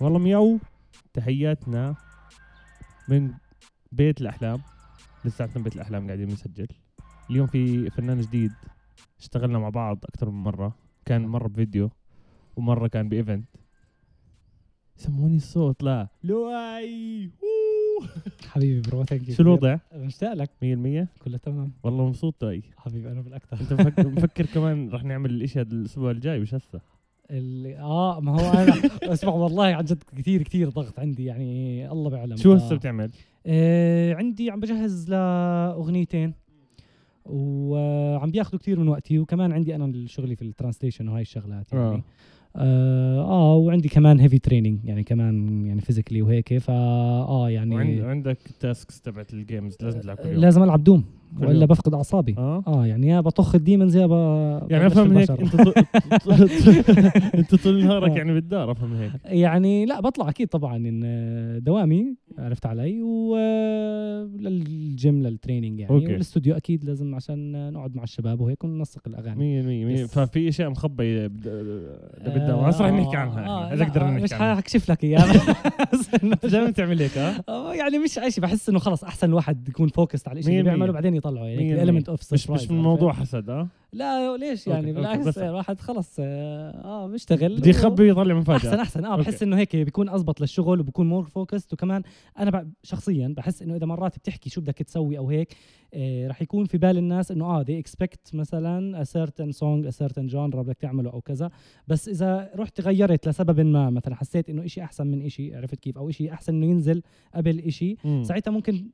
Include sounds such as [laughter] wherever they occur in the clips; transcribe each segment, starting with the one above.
والله مياو تحياتنا من بيت الأحلام لساتنا بيت الأحلام قاعدين بنسجل اليوم في فنان جديد اشتغلنا مع بعض أكثر من مرة كان مرة بفيديو ومرة كان ب event سموني الصوت لا لؤي. حبيبي bro thank شو الوضع؟ مشتاق لك 100% كله تمام والله مبسوط لؤي حبيبي أنا بالاكثر انت مفكر, مفكر كمان رح نعمل الاشي هذا الأسبوع الجاي مش هسه اللي آه ما هو أنا [laughs] أسمع والله عن جد كثير كثير ضغط عندي يعني الله بيعلم شو هسه بتعمل؟ آه عندي عم بجهز لأغنيتين وعم بياخذوا كثير من وقتي وكمان عندي أنا شغلي في ال translation وهاي الشغلات يعني آه. آه, آه وعندي كمان heavy training يعني كمان يعني physically وهيك فا آه يعني وعند عندك tasks تبعت ال games لازم تلعب كل يوم لازم ألعب Doom وإلا. بفقد أعصابي آه آه يعني يا بطخ ال demons يا ب يعني أفهم هيك. أنت طول [laughs] أنت طول نهارك آه. يعني بالدار أفهم هيك يعني لا بطلع أكيد طبعا إن دوامي عرفت علي ولل gym لل training يعني okay. والاستوديو أكيد لازم عشان نقعد مع الشباب وهيك وننسق الأغاني 100 100 yes. ففي إشياء مخبية بالدوام آه، هسه رح آه، نحكي عنها. آه، إحنا لا، اذا قدرنا آه، مش نحكي عنها. حكشف لك إياها. [laughs] [laughs] بس دائما تعمل هيك آه، يعني مش اي شيء بحس إنه خلاص أحسن الواحد يكون focused على الشيء اللي. بيعمله بعدين يطلعه. يعني اوف مش مش من موضوع حسد ها؟ لا ليش يعني؟ okay، بالعكس الواحد خلص آه آه، بيشتغل بدي و- يخبي يطلع مفاجاه أحسن أحسن. آه بحس. إنه هيك بيكون أزبط للشغل وبكون more focused وكمان أنا شخصيا بحس إنه إذا مرات بتحكي شو بدك تسوي أو هيك آه رح يكون في بال الناس إنه آه they expect مثلا a certain song a certain genre بدك تعمله أو كذا. بس إذا رحت غيرت لسبب ما مثلا حسيت إنه إشي أحسن من إشي عرفت كيف؟ أو إشي أحسن إنه ينزل قبل إشي مم. ساعتها ممكن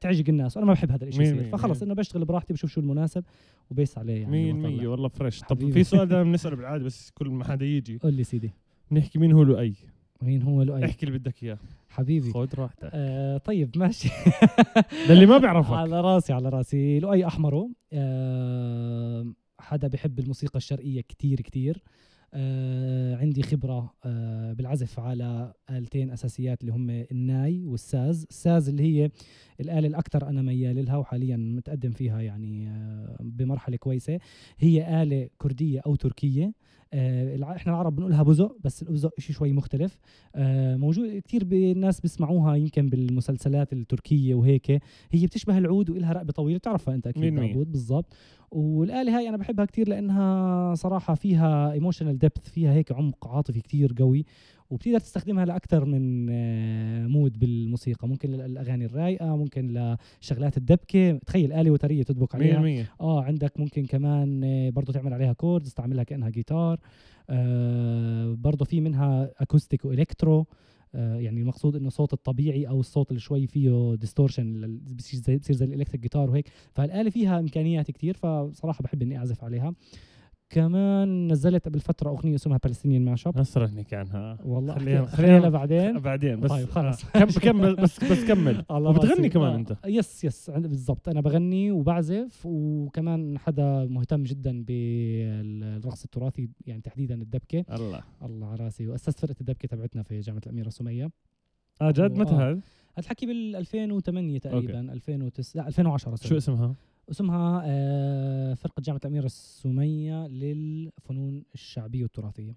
تعجق الناس. وأنا ما بحب هذا الشيء فخلص. إنه بشتغل براحتي بشوف شو المناسب وبيس عليه يعني. 100% وبطلع. والله فريش طب. في سؤال دائما بنساله بالعادة بس كل ما حدا يجي. قول لي سيدي. نحكي مين هو لؤي؟ مين هو لؤي؟ احكي اللي بدك إياه. حبيبي. خذ راحتك. آه طيب ماشي. للي ما بيعرفك. [laughs] على راسي على راسي. لؤي أحمرو. آه حدا بحب الموسيقى الشرقية كتير كتير. آه عندي خبرة آه بالعزف على آلتين أساسيات اللي هم الناي والساز. الساز اللي هي الآلة الأكثر أنا ميال لها وحاليا متقدم فيها يعني آه بمرحلة كويسة. هي آلة كردية أو تركية. آه إحنا العرب بنقولها بزق بس البزق شيء شوي مختلف. آه موجود كثير الناس بيسمعوها يمكن بالمسلسلات التركية وهيك. هي بتشبه العود وإلها رقبة طويلة بتعرفها مية بالمية. داوود بالضبط. والآلة هاي أنا بحبها كتير لأنها صراحة فيها emotional depth فيها هيك عمق عاطفي كتير قوي. وبتقدر تستخدمها لأكثر من آه، mood بالموسيقى. ممكن للأغاني الرايقة ممكن لشغلات الدبكة. تخيل آلة وترية تدبك عليها. 100% آه عندك ممكن كمان آه، برضو تعمل عليها chord تستعملها كأنها جيتار. آه برضو في منها acoustic و electro آه يعني المقصود إنه الصوت الطبيعي أو الصوت اللي شوي فيه distortion بصير زي بصير زي ال electric guitar وهيك. فالآلة فيها إمكانيات كتير فصراحة بحب إني أعزف عليها. كمان نزلت قبل فترة أغنية اسمها Palestinian Mashup هسه رح نحكي عنها والله خلينا- خلينا بعدين بعدين بس طيب، خلص. آه، كم كمل بس بس كمل [laughs] وبتغني. كمان آه، أنت. yes yes بالضبط أنا بغني وبعزف وكمان حدا مهتم جدا بالرقص التراثي يعني تحديدا الدبكة الله الله على راسي وأسست فرقة الدبكة تبعتنا في جامعة الأميرة سميه آه جد متى آه. هذا؟ هذا الحكي بال 2008 تقريبا 2009 لا 2010 شو sorry. اسمها؟ اسمها آه، فرقة جامعة الاميره السمية للفنون الشعبية والتراثية.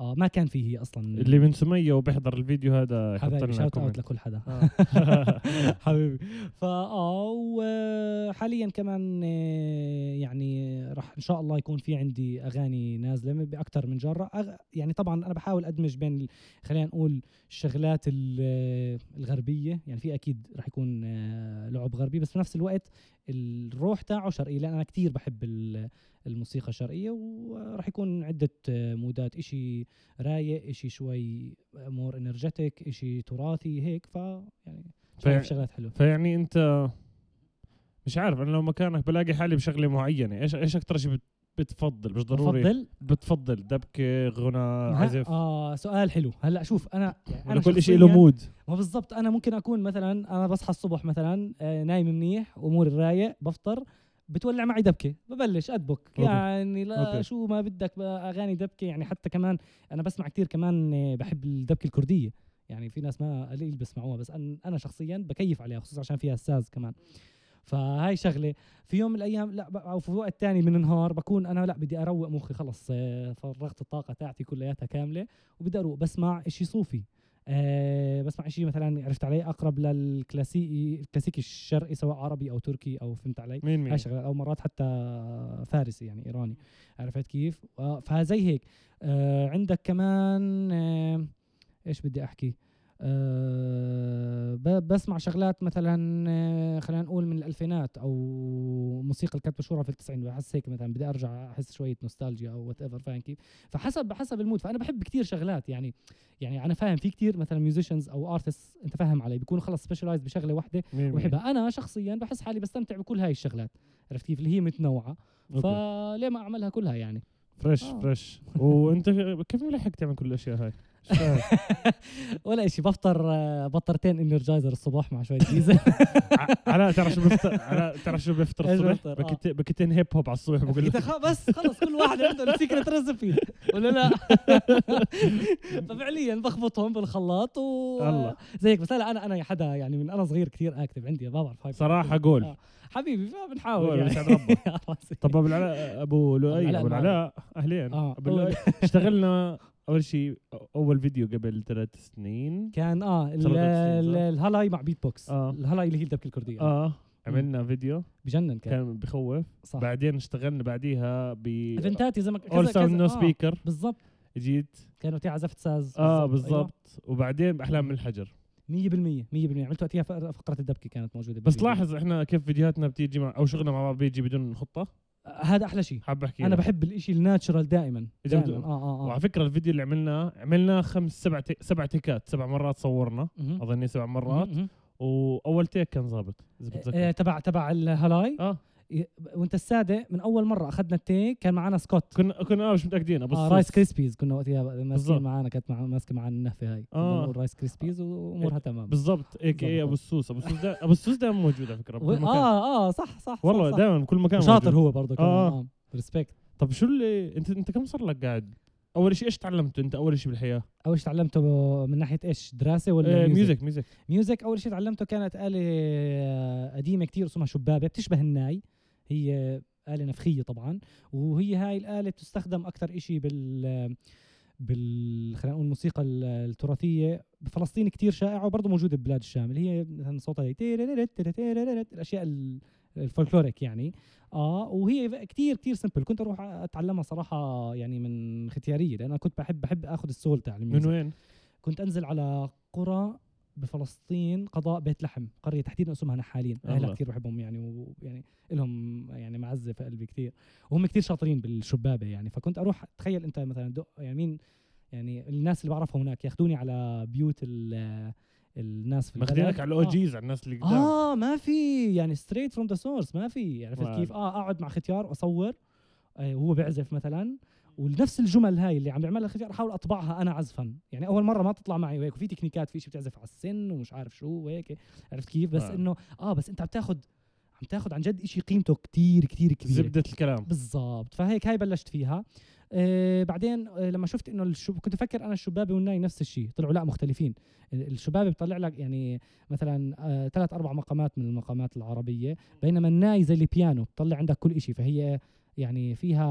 آه ما كان فيه أصلا. اللي من سمية وبيحضر الفيديو هذا حبايبي shout out لكل حدا. آه. [laughs] [laughs] حبيبي. فاه وحاليا كمان آه، يعني راح إن شاء الله يكون في عندي أغاني نازلة باكثر من جره أغ- يعني طبعا أنا بحاول أدمج بين خلينا نقول الشغلات ال- الغربية. يعني في أكيد راح يكون آه، لعب غربي بس في نفس الوقت الروح تاعه شرقي لأن أنا كتير بحب ال- الموسيقى الشرقية وراح يكون عدة مودات إشي رايق إشي شوي مور انرجيتك إشي تراثي هيك. ف يعني في- شغلات حلوة. فيعني أنت مش عارف أنا لو مكانك بلاقي حالي بشغلة معينة. إيش إيش أكثر شيء بتفضل مش ضروري. بفضل؟ بتفضل. دبكة غنى عزف. آه سؤال حلو. هلأ شوف أنا يعني أنا كل شيء له mood ما بالضبط أنا ممكن أكون مثلا أنا بصحى الصبح مثلا آه نايم منيح أموري رايق بفطر بتولع معي دبكة. ببلش أدبك. okay. يعني لا okay. شو ما بدك أغاني دبكة. يعني حتى كمان أنا بسمع كتير كمان آه، بحب الدبكة الكردية. يعني في ناس ما قليل بسمعوها بس أنا شخصيا بكيف عليها خصوصا عشان فيها الساز كمان. فهاي شغلة. في يوم من الأيام لا أو في وقت تاني من النهار بكون أنا لا بدي أروق مخي خلص آه، فرغت الطاقة تاعتي كلياتها كاملة وبدي أروق. بسمع إشي صوفي. أه بسمع شيء مثلا عرفت علي؟ أقرب للكلاسيكي الكلاسيكي الشرقي سواء عربي أو تركي أو فهمت علي؟ مين مين؟ شغلة. أو مرات حتى فارسي يعني إيراني. عرفت كيف؟ فزي هيك. آه عندك كمان آه إيش بدي أحكي؟ أه بسمع شغلات مثلا آه، خلينا نقول من الألفينات أو موسيقى اللي كانت مشهوره في التسعين بحس هيك مثلا بدي أرجع أحس شوية نوستالجيا أو whatever فاهم كيف؟ فحسب حسب ال mood. فأنا بحب كتير شغلات يعني يعني أنا فاهم في كتير مثلا musicians أو artist أنت فاهم علي بيكونوا خلص specialized بشغلة واحدة وبحبها أنا شخصيا بحس حالي بستمتع بكل هاي الشغلات عرفت كيف؟ اللي هي متنوعة. فليه ما أعملها كلها يعني؟ fresh آه. fresh وأنت كيف ملحق تعمل كل الأشياء هاي؟ [laughs] ولا شيء بفطر آه، بطريتين Energizer الصبح مع شوية ديزل علاء تعرف شو بفطر علاء تعرف شو بفطر الصبح؟ آه. بكت- بكتين hip hop على الصبح بقول بس خلص كل واحد عنده ال secret recipe ولا لا [laughs] ففعليا بخبطهم بالخلاط و الله. زي هيك بس لا أنا أنا حدا يعني من أنا صغير كثير active عندي ما بعرف هاي صراحة قول آه. حبيبي فبنحاول يعني. [laughs] طب أبو العلاء أبو لؤي أبو. العلاء أهلين آه لؤي اشتغلنا أول شيء أول فيديو قبل ثلاث سنين. كان آه؟ الهلاي مع بيت بوكس آه. الهلاي اللي هي الدبكة الكردية. آه. عملنا فيديو. بجنن كان. كان بخوف. صح. بعدين اشتغلنا بعديها ب ايفنتات يا زلمه كذا- اول sound no speaker بالضبط. جيت. كانوا وقتها عزفت ساز. آه أيوة. بالضبط. وبعدين احلام من الحجر. 100% 100% عملت وقتها فقرة الدبكة كانت موجودة بس. لاحظ إحنا كيف فيديوهاتنا بتيجي مع أو شغلنا مع بعض بيجي بدون خطة؟ هذا أحلى شيء. حاب أحكي لك. بحب الإشي ال natural دائما دائما. آه آه آه. وعلى فكرة الفيديو اللي عملناه عملناه خمس سبع تي... سبع تيكات سبع مرات صورنا. أظني سبع مرات. وأول تيك كان ظابط إذا آه، بتذكر. تبع تبع الهلاي. آه. وانت السادة من أول مرة أخذنا التيك كان معنا سكوت. كنا كنا آه مش متأكدين. ابو آه. رايس كريسبيز كنا وقتها ماسكين. معنا كانت مع ماسكة معنا النهفة هاي. آه. رايس كريسبيز وأمورها تمام. بالضبط. اي كي. أبو السوس أبو السوس. أبو السوس دائما موجود على و... مكان. آه آه صح صح والله دائما بكل مكان شاطر. هو برضه كمان. آه. آه ريسبكت طب شو اللي انت أنت كم صار لك قاعد؟ أول شيء إيش تعلمت أنت أول شيء بالحياة؟ أول شيء تعلمته من ناحية إيش؟ دراسة ولا آه music music music أول شيء تعلمته كانت آلة آه، قديمة كتير اسمها شبابة بتشبه الناي. هي آلة نفخية طبعا وهي هاي الآلة بتستخدم أكثر إشي بال بال خلينا نقول الموسيقى ال- التراثية. بفلسطين كتير شائعة وبرضه موجودة ببلاد الشام اللي هي مثلا صوتها هي الأشياء ال- folkloric يعني. آه وهي كتير كتير simple كنت أروح أتعلمها صراحة يعني من ختياريه لأن أنا كنت بحب بحب آخذ ال soul تاع ال music. من وين؟ كنت أنزل على قرى بفلسطين قضاء بيت لحم قرية تحديدا أسمها نحالين أهلها. كثير بحبهم يعني ويعني لهم يعني معزة في قلبي كثير وهم كثير شاطرين بالشبابة يعني فكنت أروح تخيل أنت مثلا دق يعني مين يعني الناس اللي بعرفهم هناك ياخذوني على بيوت ال- الناس في ماخذينك. على آه. ال OGs على الناس اللي قدام آه ما في يعني straight from the source ما في عرفت. كيف آه أقعد مع ختيار واصور آه وهو بيعزف مثلا ونفس الجمل هاي اللي عم بيعملها الختيار احاول أطبعها أنا عزفا. يعني أول مرة ما تطلع معي وهيك وفي تكنيكات في شيء بتعزف على السن ومش عارف شو وهيك عرفت كيف؟ بس wow. إنه آه بس أنت عم تاخذ عم تاخذ عن جد شيء قيمته كتير كتير كبيره زبدة الكلام. بالضبط. فهيك هاي بلشت فيها. آه بعدين آه لما شفت إنه الشب... كنت أفكر أنا الشبابه والناي نفس الشيء طلعوا لا مختلفين. ال- الشبابه بيطلع لك يعني مثلا آه ثلاث أربع مقامات من المقامات العربية بينما الناي زي البيانو بتطلع عندك كل شيء فهي يعني فيها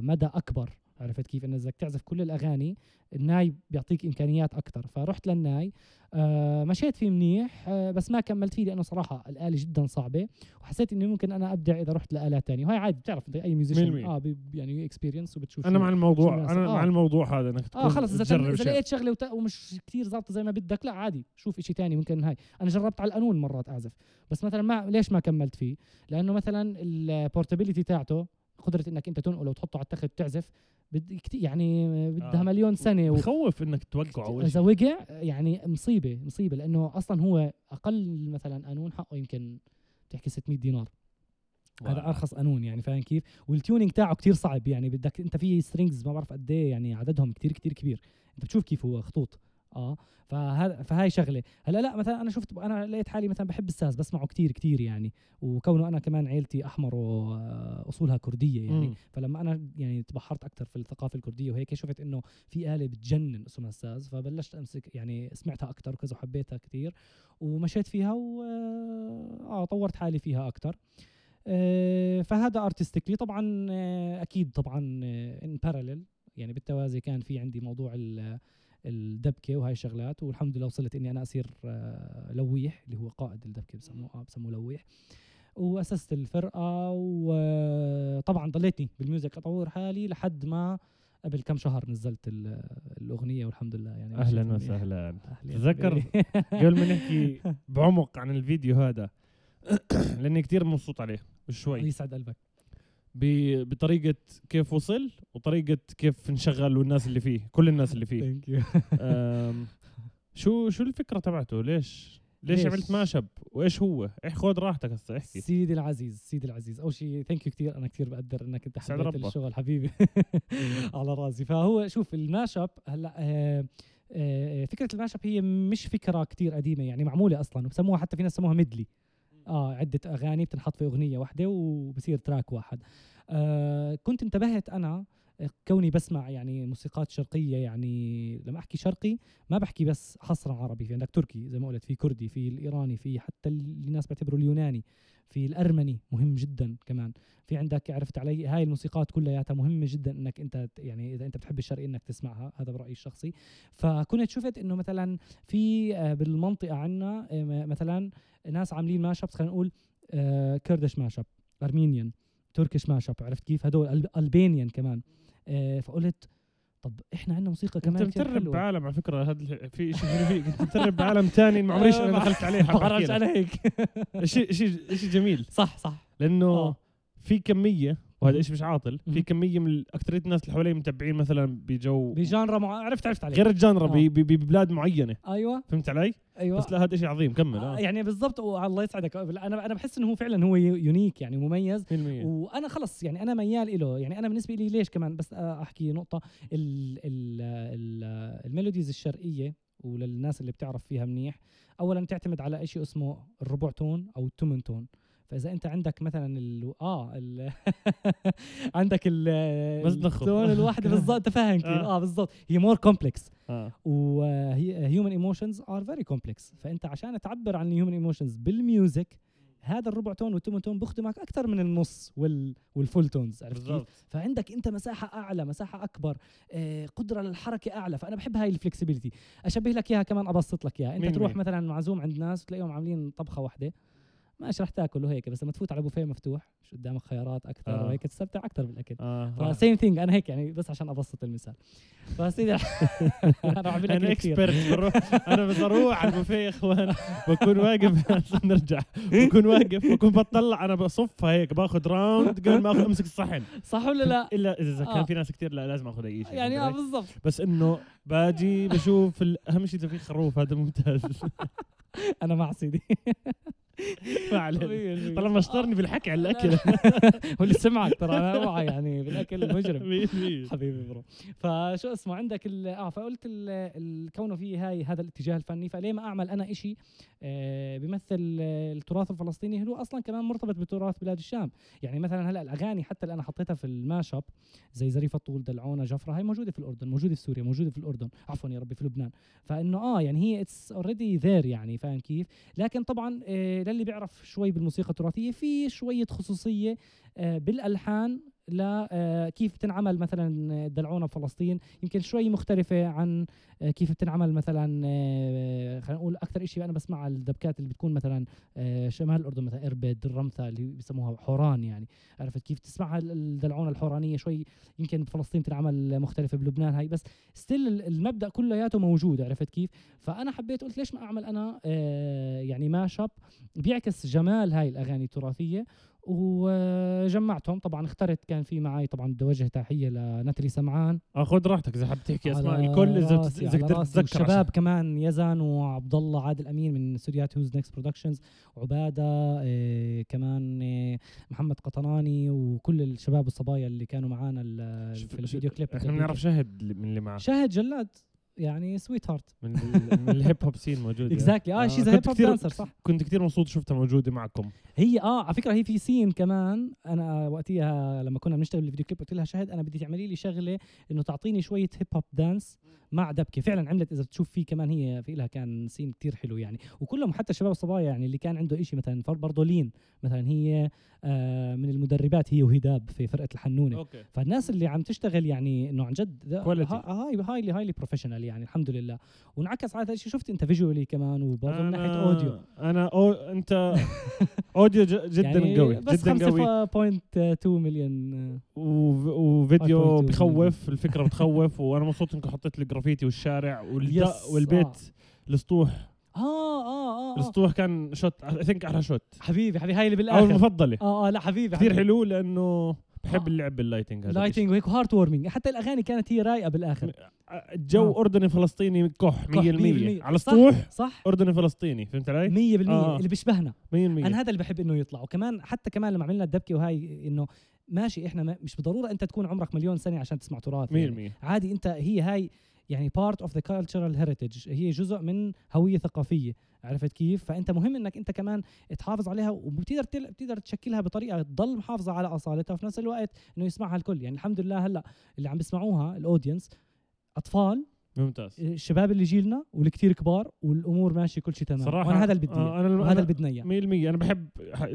مدى أكبر. عرفت كيف إنه بدك تعزف كل الأغاني الناي بيعطيك إمكانيات أكثر فرحت للناي آه مشيت فيه منيح آه بس ما كملت فيه لأنه صراحة الآلة جدا صعبة وحسيت انه ممكن أنا أبدع إذا رحت لآلات تانية وهي عادي بتعرف أنت أي musician. آه يعني experience وبتشوف أنا مع الموضوع أنا آه. مع الموضوع هذا إنك تكون آه خلص إذا شيء. لقيت شغلة وت... ومش كتير ظابطة زي ما بدك لا عادي شوف إشي تاني ممكن هاي أنا جربت على القانون مرات أعزف بس مثلا ما ليش ما كملت فيه لأنه مثلا ال portability تاعته قدرة إنك أنت تنقله وتحطه على التخت تعزف بد يعني بدها آه. مليون سنة و... بخوف إنك توقعه إذا وقع يعني مصيبة مصيبة لأنه أصلا هو أقل مثلا قانون حقه يمكن تحكي 600 دينار. هذا wow. أرخص قانون يعني فاهم كيف؟ وال tuning تاعه كتير صعب يعني بدك أنت في strings ما بعرف قد إيه يعني عددهم كتير كتير كبير. أنت بتشوف كيف هو خطوط. آه فهذا فهاي شغلة. هلأ لأ مثلا أنا شفت أنا لقيت حالي مثلا بحب الساز بسمعه كتير كتير يعني وكونه أنا كمان عيلتي احمر واصولها كردية يعني. مم. فلما أنا يعني تبحرت أكثر في الثقافة الكردية وهيك شفت إنه في آلة بتجنن اسمها الساز فبلشت أمسك يعني سمعتها أكثر وكذا وحبيتها كثير ومشيت فيها و آه طورت حالي فيها أكثر آه، فهذا artistically طبعا آه، أكيد طبعا ان باراليل يعني بالتوازي كان في عندي موضوع الدبكة وهاي الشغلات والحمد لله وصلت إني أنا أصير آه، لويح اللي هو قائد الدبكة بسموه آه، بسموه لويح. وأسست الفرقة وطبعا ضليتني بالميوزك أطور حالي لحد ما قبل كم شهر نزلت ال- الأغنية والحمد لله يعني أهلا. وسهلا. تذكر. [laughs] قبل ما نحكي بعمق عن الفيديو هذا؟ [clears throat] لأني كتير مبسوط عليه وشوي يسعد قلبك. بطريقة كيف وصل وطريقة كيف انشغل والناس اللي فيه كل الناس اللي فيه. thank you um، شو شو الفكرة تبعته؟ ليش؟ ليش ليش؟ عملت mashup وإيش هو؟ اح خذ راحتك هسه احكي. سيدي العزيز سيدي العزيز. أول شيء thank you كثير أنا كثير بقدر إنك أنت حبيت. الشغل حبيبي. [laughs] على راسي. فهو شوف ال mashup هلا آه، آه، فكرة ال mashup هي مش فكرة كتير قديمة يعني معمولة أصلا وبسموها حتى في ناس سموها medley. آه عدة أغاني بتنحط في أغنية واحدة وبصير تراك واحد. آه كنت انتبهت أنا كوني بسمع يعني موسيقات شرقية يعني لما أحكي شرقي ما بحكي بس حصرا عربي في عندك تركي زي ما قلت في كردي في الإيراني في حتى اللي الناس بيعتبروا اليوناني في الأرمني مهم جدا كمان. في عندك عرفت علي هاي الموسيقات كلياتها مهمة جدا إنك أنت يعني إذا أنت بتحب الشرقي إنك تسمعها هذا برأيي الشخصي. فكنت شفت إنه مثلا في آه، بالمنطقة عنا آه، مثلا ناس عاملين ماشابس خلينا نقول كردش ماشاب ارمينيان تركش ماشاب عرفت كيف؟ هدول البانيان كمان. فقلت طب إحنا عندنا موسيقى أنت كمان كتير مترب. بعالم على فكرة هذا في شيء فيك أنت مترب بعالم ثاني [laughs] ما عمريش أنا دخلت عليه لك. أنا هيك شيء شيء شيء جميل صح صح لأنه آه. في كمية وهذا مهم. شيء مش عاطل. في. كمية من أكثرية الناس اللي حوالي متابعين مثلا بجو بجانرا مع... عرفت عرفت عليك. غير الجانرا آه. ببلاد معينة. أيوه. فهمت علي؟ أيوه. بس لا هذا شيء عظيم. كمل آه، آه. يعني بالضبط الله يسعدك. أنا أنا بحس إنه هو فعلا هو u- unique يعني مميز. 100% وأنا خلص يعني أنا ميال له يعني أنا بالنسبة لي ليش كمان؟ بس آه، أحكي نقطة. ال ال ال ال melodies الشرقية وللناس اللي بتعرف فيها منيح اولا تعتمد على شيء اسمه الربع tone أو التمن tone. فإذا أنت عندك مثلا ال آه ال [laughs] عندك ال. ال tone الواحدة. بالضبط فاهم كيف. آه. آه بالضبط. هي more complex آه. وهي human emotions are very complex فأنت عشان تعبر عن ال human emotions بال music هذا الربع tone والتمن tone بيخدمك أكثر من النص وال وال full tones عرفت كيف؟ فعندك أنت مساحة أعلى مساحة أكبر آه قدرة للحركة أعلى. فأنا بحب هاي ال flexibility أشبه لك إياها كمان أبسط لك إياها. أنت مين تروح مين؟ مثلا معزوم عند ناس تلاقيهم عاملين طبخة واحدة. ماشي رح تاكل وهيك بس لما تفوت على بوفيه مفتوح مش قدامك خيارات أكثر آه. وهيك تستمتع أكثر بالأكل. آه ف same thing أنا هيك يعني بس عشان أبسط المثال. فسيدي [laughs] أنا بعمل أنا expert بروح أنا بس أروح على البوفيه يا [laughs] اخوان بكون واقف. [laughs] نرجع. بكون واقف بكون بطلع أنا بصفها هيك باخذ راوند قبل ما اخذ أمسك الصحن. صح ولا لا؟ إلا اذا كان آه. في ناس كثير لا لازم آخذ أي شيء يعني آه؟ بالضبط. بس إنه باجي بشوف أهم شيء اذا في خروف هذا ممتاز. أنا مع سيدي. [laughs] ما علينا طالما اشطرني بالحكي على الأكل. [laughs] هو اللي سمعك ترى أنا اوعى يعني بالأكل مجرم. [laughs] حبيبي bro. فشو اسمه عندك آه فقلت كونه في هاي هذا الاتجاه الفني فليه ما أعمل أنا إشي آه بيمثل آه، التراث الفلسطيني هو أصلا كمان مرتبط بتراث بلاد الشام. يعني مثلا هلأ الأغاني حتى اللي أنا حطيتها في ال mashup زي زريفه طول دلعونة جفرة هاي موجودة في الأردن موجودة في سوريا موجودة في الأردن. عفوا يا ربي في لبنان. فإنه آه يعني هي it's already there يعني فاهم كيف؟ لكن طبعا آه للي بيعرف شوي بالموسيقى التراثية في شوية خصوصية آه بالألحان لا آه، بتنعمل مثلا دلعونا بفلسطين. يمكن شوي مختلفة عن آه، كيف بتنعمل مثلا آه، خلينا نقول أكثر إشي أنا بسمع الدبكات اللي بتكون مثلا آه، شمال الأردن مثلا إربد الرمثة اللي بيسموها حوران يعني. عرفت كيف؟ تسمعها ال- الدلعونة الحورانية شوي. يمكن بفلسطين بتنعمل مختلفة بلبنان هاي. بس ستيل المبدأ كلياته موجود. عرفت كيف؟ فأنا حبيت قلت ليش ما أعمل أنا آه، يعني ماشب بيعكس جمال هاي الأغاني التراثية. وجمعتهم. طبعا اخترت كان في معي طبعا بدي أوجه تحية لنتري سمعان. آه خذ راحتك إذا حابب تحكي أسماء. الكل إذا إذا قدرت. تتذكر والشباب كمان يزن وعبد الله عادل أمين من استوديوهات Who's Next Productions وعباده إيه كمان إيه محمد قطناني وكل الشباب والصبايا اللي كانوا معنا في الفيديو كليب إحنا بنعرف شاهد من اللي معه شاهد جلاد. يعني sweetheart [laughs] من, ال- من ال hip hop scene موجود exactly آه she's كنت hip hop dancer صح. كنت كثير مبسوط شفتها موجودة معكم. هي آه على فكرة هي في scene كمان. أنا وقتها لما كنا بنشتغل الفيديو كليب قلت لها شاهد أنا بدي تعملي لي شغلة إنه تعطيني شوية hip hop dance مع دبكة. فعلا عملت إذا بتشوف فيه كمان هي في لها كان scene كتير حلو يعني. وكلهم حتى الشباب الصبايا يعني اللي كان عنده إشي مثلا برضه لين مثلا هي آه من المدربات هي وهداب في فرقة الحنونة. okay. فالناس اللي عم تشتغل يعني إنه عن جد هاي highly highly professional professional يعني الحمد لله. وانعكس على هذا الشيء شفت أنت visually كمان وبرضه من ناحية audio أنا أو أنت audio جدا يعني قوي بس جدا قوي. 5.2 مليون وف- وفيديو 5.2 بخوف الفكرة [laughs] بتخوف وأنا مبسوط انكم حطيت الجرافيتي والشارع والبيت آه. السطوح. آه آه آه, آه. السطوح كان shot I think أحلى shot حبيبي حبيبي هاي اللي أو بالآخر. المفضلة. آه آه لا حبيبي كثير. حلو لأنه بحب آه. اللعب بال lighting هذا lighting وهيك heartwarming حتى الأغاني كانت هي رايقة بالآخر. الشيء. الجو آه. أردني فلسطيني كح 100% كح 100%. على السطوح؟ صح. أردني فلسطيني فهمت علي؟ 100% آه. اللي بيشبهنا. 100% أنا هذا اللي بحب إنه يطلع. وكمان حتى كمان لما عملنا الدبكة وهاي إنه ماشي إحنا ما مش بالضرورة أنت تكون عمرك مليون سنة عشان تسمع تراث يعني. 100% عادي أنت هي هاي يعني part of the cultural heritage. هي جزء من هوية ثقافية. عرفت كيف؟ فأنت مهم إنك أنت كمان تحافظ عليها وبتقدر تل... بتقدر تشكلها بطريقة تضل محافظة على أصالتها وفي نفس الوقت إنه يسمعها الكل. يعني الحمد لله هلأ اللي عم بيسمعوها ال audience أطفال ممتاز. الشباب اللي جيلنا والكتير كبار والأمور ماشية كل شيء تمام. صراحة وأنا هذا اللي بدي آه إياه، أنا أنا- اللي بدنا إياه. 100% أنا بحب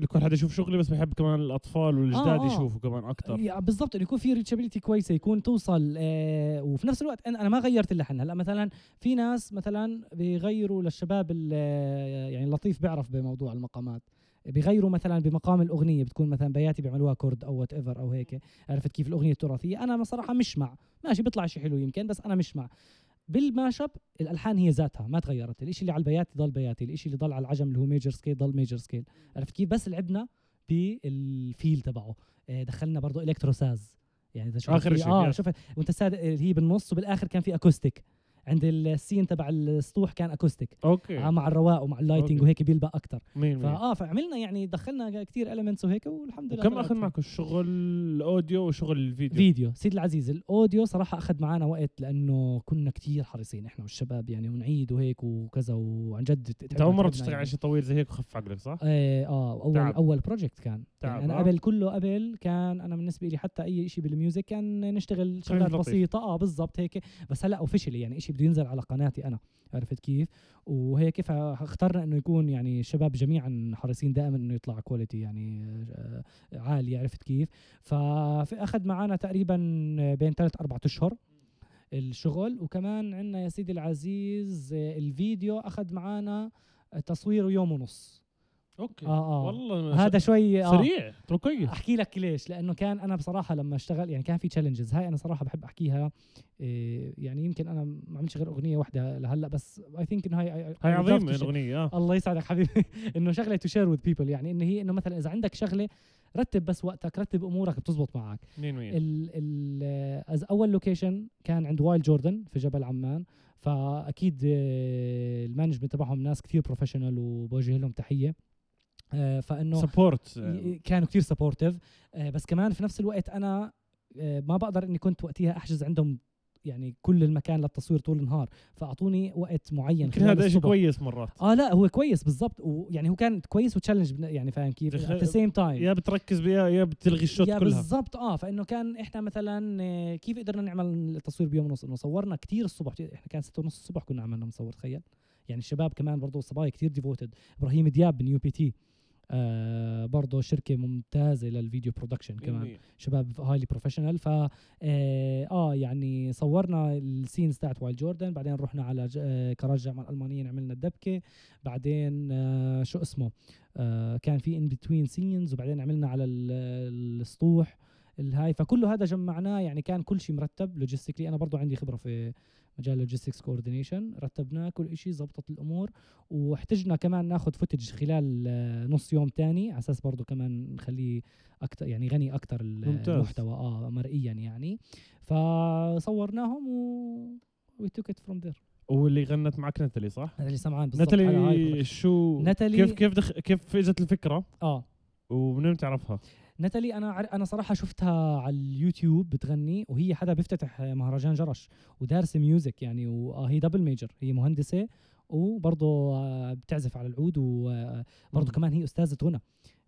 كل حدا يشوف شغلي بس بحب كمان الأطفال والجداد آه، آه. يشوفوا كمان أكثر بالضبط. إنه يكون في reachability كويسة يكون توصل آه وفي نفس الوقت أنا أنا ما غيرت اللحن هلأ مثلا في ناس مثلا بيغيروا للشباب آه، يعني لطيف بيعرف بموضوع المقامات. بيغيروا مثلا بمقام الأغنية بتكون مثلا بياتي بيعملوها chord أو whatever أو هيك. عرفت كيف الأغنية التراثيه أنا صراحة مش مع. ماشي بيطلع شيء حلو يمكن بس أنا مش مع. بال mashup الألحان هي ذاتها ما تغيرت. الإشي اللي على البياتي ضل بياتي الإشي اللي ضل على العجم اللي هو major scale ضل major scale عرفت كيف؟ بس لعبنا بال feel تبعه. آه، دخلنا برضه electro ساز يعني إذا شفت في- شيء، آه. شوف وأنت ساد هي بالنص وبالآخر كان في acoustic عند ال scene تبع السطوح كان acoustic okay آه مع الرواق ومع ال lighting. وهيك بيلبق أكثر 100% فآه فعملنا يعني دخلنا كثير elements وهيك والحمد لله طلعت أخذ معكم الشغل ال audio وشغل الفيديو فيديو سيد العزيز ال audio صراحة أخذ معنا وقت لأنه كنا كتير حريصين إحنا والشباب يعني ونعيد وهيك وكذا وعن جد أنت أول مرة تشتغل يعني. على شيء طويل زي هيك وخف عقلك صح؟ إيه آه أول تعب. أول project كان تعب، يعني أنا آه. قبل كله قبل كان أنا بالنسبة لي حتى أي شيء بال music كان نشتغل شغلات. بسيطة آه بالضبط هيك بس هلأ officially يعني شيء بده ينزل على قناتي أنا عرفت كيف؟ وهيك فاخترنا إنه يكون يعني الشباب جميعا حريصين دائما إنه يطلع quality يعني آه، عالي عرفت كيف؟ فاخذ معنا تقريبا بين ثلاث أربع أشهر الشغل. وكمان عندنا يا سيدي العزيز الفيديو أخذ معنا تصويره يوم ونص. okay. آه آه. والله هذا شوي آه. سريع ترى كويس أحكي لك ليش. لأنه كان أنا بصراحة لما اشتغل يعني كان في challenges هاي أنا صراحة بحب أحكيها إيه يعني يمكن أنا ما عملتش غير أغنية واحدة لهلأ بس I think إنه هاي هاي عظيمة الأغنية آه. الله يسعدك حبيبي. [laughs] إنه شغلة to share with people يعني إنه هي إنه مثلا إذا عندك شغلة رتب بس وقتك رتب أمورك بتزبط معك. 100% ال ال أول location كان عند Wild Jordan في جبل عمان. فأكيد آه، ال management تبعهم ناس كثير professional وبوجه لهم تحية. آه، فإنه support كانوا كتير supportive بس كمان في نفس الوقت أنا آه، ما بقدر إني كنت وقتها أحجز عندهم يعني كل المكان للتصوير طول النهار فأعطوني وقت معين يمكن خلال هذا شيء. كويس مرات. آه لا هو كويس بالضبط ويعني هو كان كويس و challenge يعني فاهم كيف؟ the same time يا بتركز بيا يا بتلغي ال shot يا كلها. بالضبط آه فإنه كان إحنا مثلا آه، كيف قدرنا نعمل التصوير بيوم ونص؟ إنه صورنا كتير الصبح إحنا كان ستة ونص الصبح كنا عملنا مصور تخيل. يعني الشباب كمان برضه الصبايا كتير devoted إبراهيم دياب من UBT آه برضه شركة ممتازة لل video production كمان. 100%. شباب highly professional ف آه, آه يعني صورنا ال scenes تاعت Wild Jordan بعدين رحنا على آه كراج الجامعة الالمانيه عملنا الدبكه بعدين آه شو اسمه؟ آه كان في in between scenes وبعدين عملنا على ال- السطوح. الهاي. فكله هذا جمعناه يعني كان كل شيء مرتب logistically أنا برضو عندي خبرة في مجال logistics coordination رتبناه كل شيء زبطت الأمور. واحتجنا كمان ناخذ footage خلال آه، نص يوم تاني. على أساس برضو كمان نخليه أكثر يعني غني أكثر. المحتوى. آه مرئيا يعني. فصورناهم و we took it from there. واللي غنت معك نتالي صح؟ اللي سمعان بالضبط. نتالي. شو نتالي- كيف كيف دخ... كيف إجت الفكرة؟ آه. ومن وين تعرفها؟ نتالي أنا. أنا صراحة شفتها على اليوتيوب بتغني وهي حدا بيفتتح مهرجان جرش ودارسه music يعني وهي double major هي مهندسة وبرضه آه، بتعزف على العود وبرضه مم. كمان هي أستاذة غنا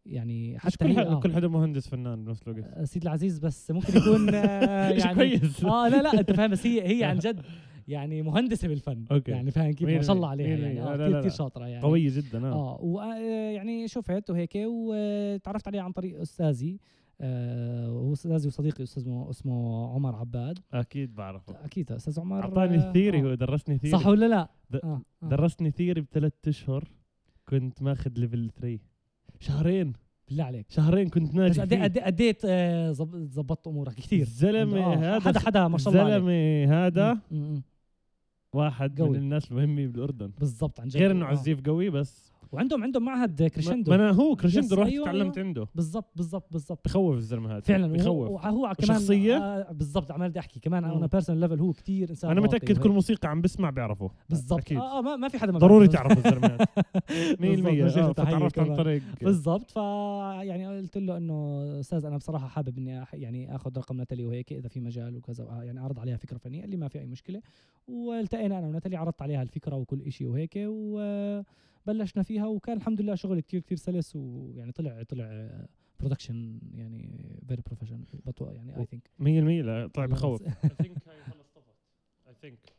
يعني حتى كل آه. كل حدا مهندس فنان بنفس الوقت آه، سيد العزيز بس ممكن يكون آه، [laughs] يعني كويس آه لا لا أنت فاهم بس هي هي عن جد يعني مهندسة بالفن okay. يعني فاهم كيف ما شاء الله. عليها يعني لا، كثير كثير. شاطرة يعني قوية جدا آه آه ويعني شفت وهيك وتعرفت عليها عن طريق أستاذي آه أستاذي وصديقي أستاذ اسمه اسمه عمر عباد أكيد بعرفه أكيد أستاذ عمر أعطاني آه، ال theory آه. هو درسني theory صح ولا لا؟ آه. آه. درسني theory بثلاث أشهر كنت ماخذ level 3 شهرين بالله عليك شهرين كنت بس ناجح قد فيه قد قديت آه، زب- زبطت أمورك كثير الزلمة آه، هذا حدا حدا ما شاء الله الزلمة هذا. واحد قوي. من الناس المهمه بالأردن بالضبط عن جد غير إنه آه. عزيف قوي بس وعندهم عندهم معهد كريشندو. ما أنا هو كريشندو رحت أيوة، تعلمت أيوة. عنده. بالضبط بالضبط بالضبط. بخوف الزلمة هذا فعلا. بخوف. وهو هو كمان وشخصية؟ آه بالضبط عمال بدي أحكي. كمان. أنا personal level هو كثير إنسان أنا متأكد. كل موسيقى عم بسمع بيعرفه. بالضبط. أكيد. آه, آه ما, ما في حدا ما ضروري. تعرف الزلمة هذا. [laughs] 100% بالضبط، بوجه آه، تحية فتعرفت عن. طريق. بالضبط. ف يعني قلت له إنه أستاذ أنا بصراحة حابب إني يعني آخذ رقم ناتالي وهيك إذا في مجال وكذا. آه، يعني أعرض عليها فكرة فنية قال لي ما في أي مشكلة. والتقينا أنا وناتالي عرضت عليها الفكرة وكل شيء وهيك وبلشنا فيها وكان الحمد لله شغل كتير كتير سلس ويعني طلع طلع production يعني very professional يعني I think 100% لا طلع بخوف. [laughs] I think هاي خلص طفت I think.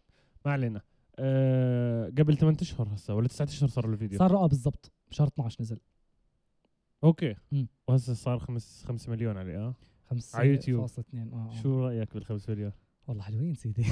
ما علينا. أه قبل 8 أشهر هسه ولا 9 أشهر صار الفيديو؟ صار آه بالضبط بشهر 12 نزل. okay. وهسه صار 5 5 مليون عليه آه؟ خمسة على يوتيوب. فاصلة اثنين آه آه. شو رأيك بال5 مليون والله حلوين سيدي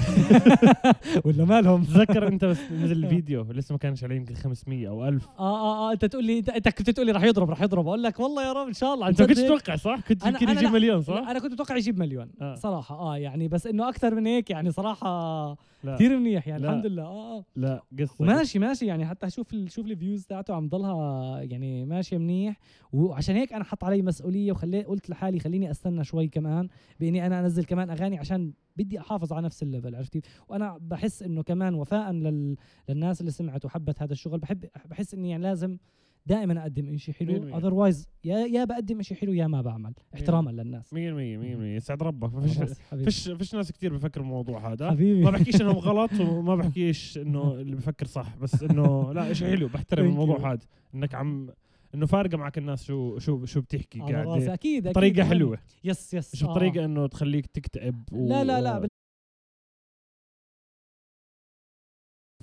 [laughs] ولا [laughs] مالهم تذكر أنت بس [laughs] نزل الفيديو لسه ما كانش عليه يمكن 500 أو 1000 آه آه آه أنت تقول لي انت, كنت تقول لي راح يضرب راح يضرب أقول لك والله يا رب إن شاء الله أنت هيك. تتوقع صح؟ كنت يمكن يجيب. مليون صح؟ أنا كنت متوقع يجيب مليون آه. صراحة آه يعني بس إنه أكثر من هيك يعني صراحة كثير منيح يعني لا. الحمد لله آه آه لا قصة وماشي ماشي يعني حتى شوف شوف ال views تاعته عم ضلها يعني ماشية منيح وعشان هيك أنا حط علي مسؤولية وخليت قلت لحالي خليني أستنى شوي كمان بإني أنا أنزل كمان أغاني عشان بدي أحافظ على نفس ال level عرفتي؟ وأنا بحس إنه كمان وفاء لل... للناس اللي سمعت وحبت هذا الشغل بحب بحس إني يعني لازم دائما أقدم شيء حلو. otherwise يا يا بقدم شيء حلو يا ما بعمل احتراما للناس. 100% 100% يسعد ربك. ما فيش. فيش فيش ناس كثير بفكروا بالموضوع هذا. حبيبي. ما بحكيش انه غلط وما بحكيش إنه اللي بفكر صح بس إنه لا شيء حلو. بحترم الموضوع. هذا. إنك عم إنه فارقة معك الناس شو شو شو بتحكي راسي قاعد أكيد أكيد بطريقة مهم. حلوة يس يس مش آه. بطريقه إنه تخليك تكتئب و... لا لا لا بال-